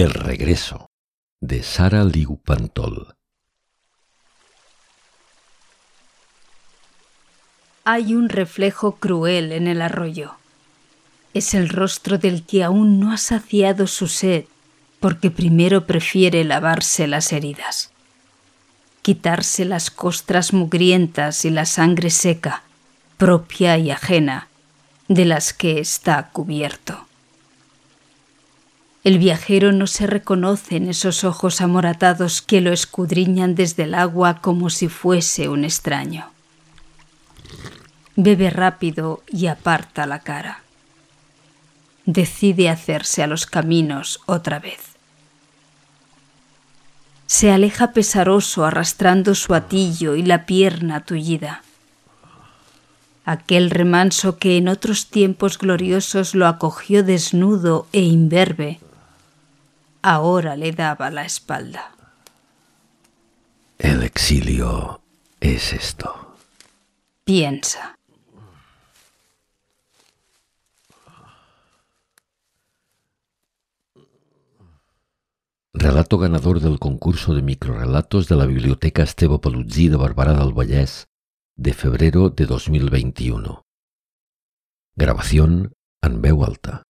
El regreso de Sara Liu Pantol. Hay un reflejo cruel en el arroyo. Es el rostro del que aún no ha saciado su sed porque primero prefiere lavarse las heridas, quitarse las costras mugrientas y la sangre seca, propia y ajena, de las que está cubierto. El viajero no se reconoce en esos ojos amoratados que lo escudriñan desde el agua como si fuese un extraño. Bebe rápido y aparta la cara. Decide hacerse a los caminos otra vez. Se aleja pesaroso arrastrando su atillo y la pierna tullida. Aquel remanso que en otros tiempos gloriosos lo acogió desnudo e imberbe, ahora le daba la espalda. El exilio es esto. Piensa. Relato ganador del concurso de microrelatos de la Biblioteca Estebo Palutzí de Barberà del Vallès de febrero de 2021. Grabación en veu alta.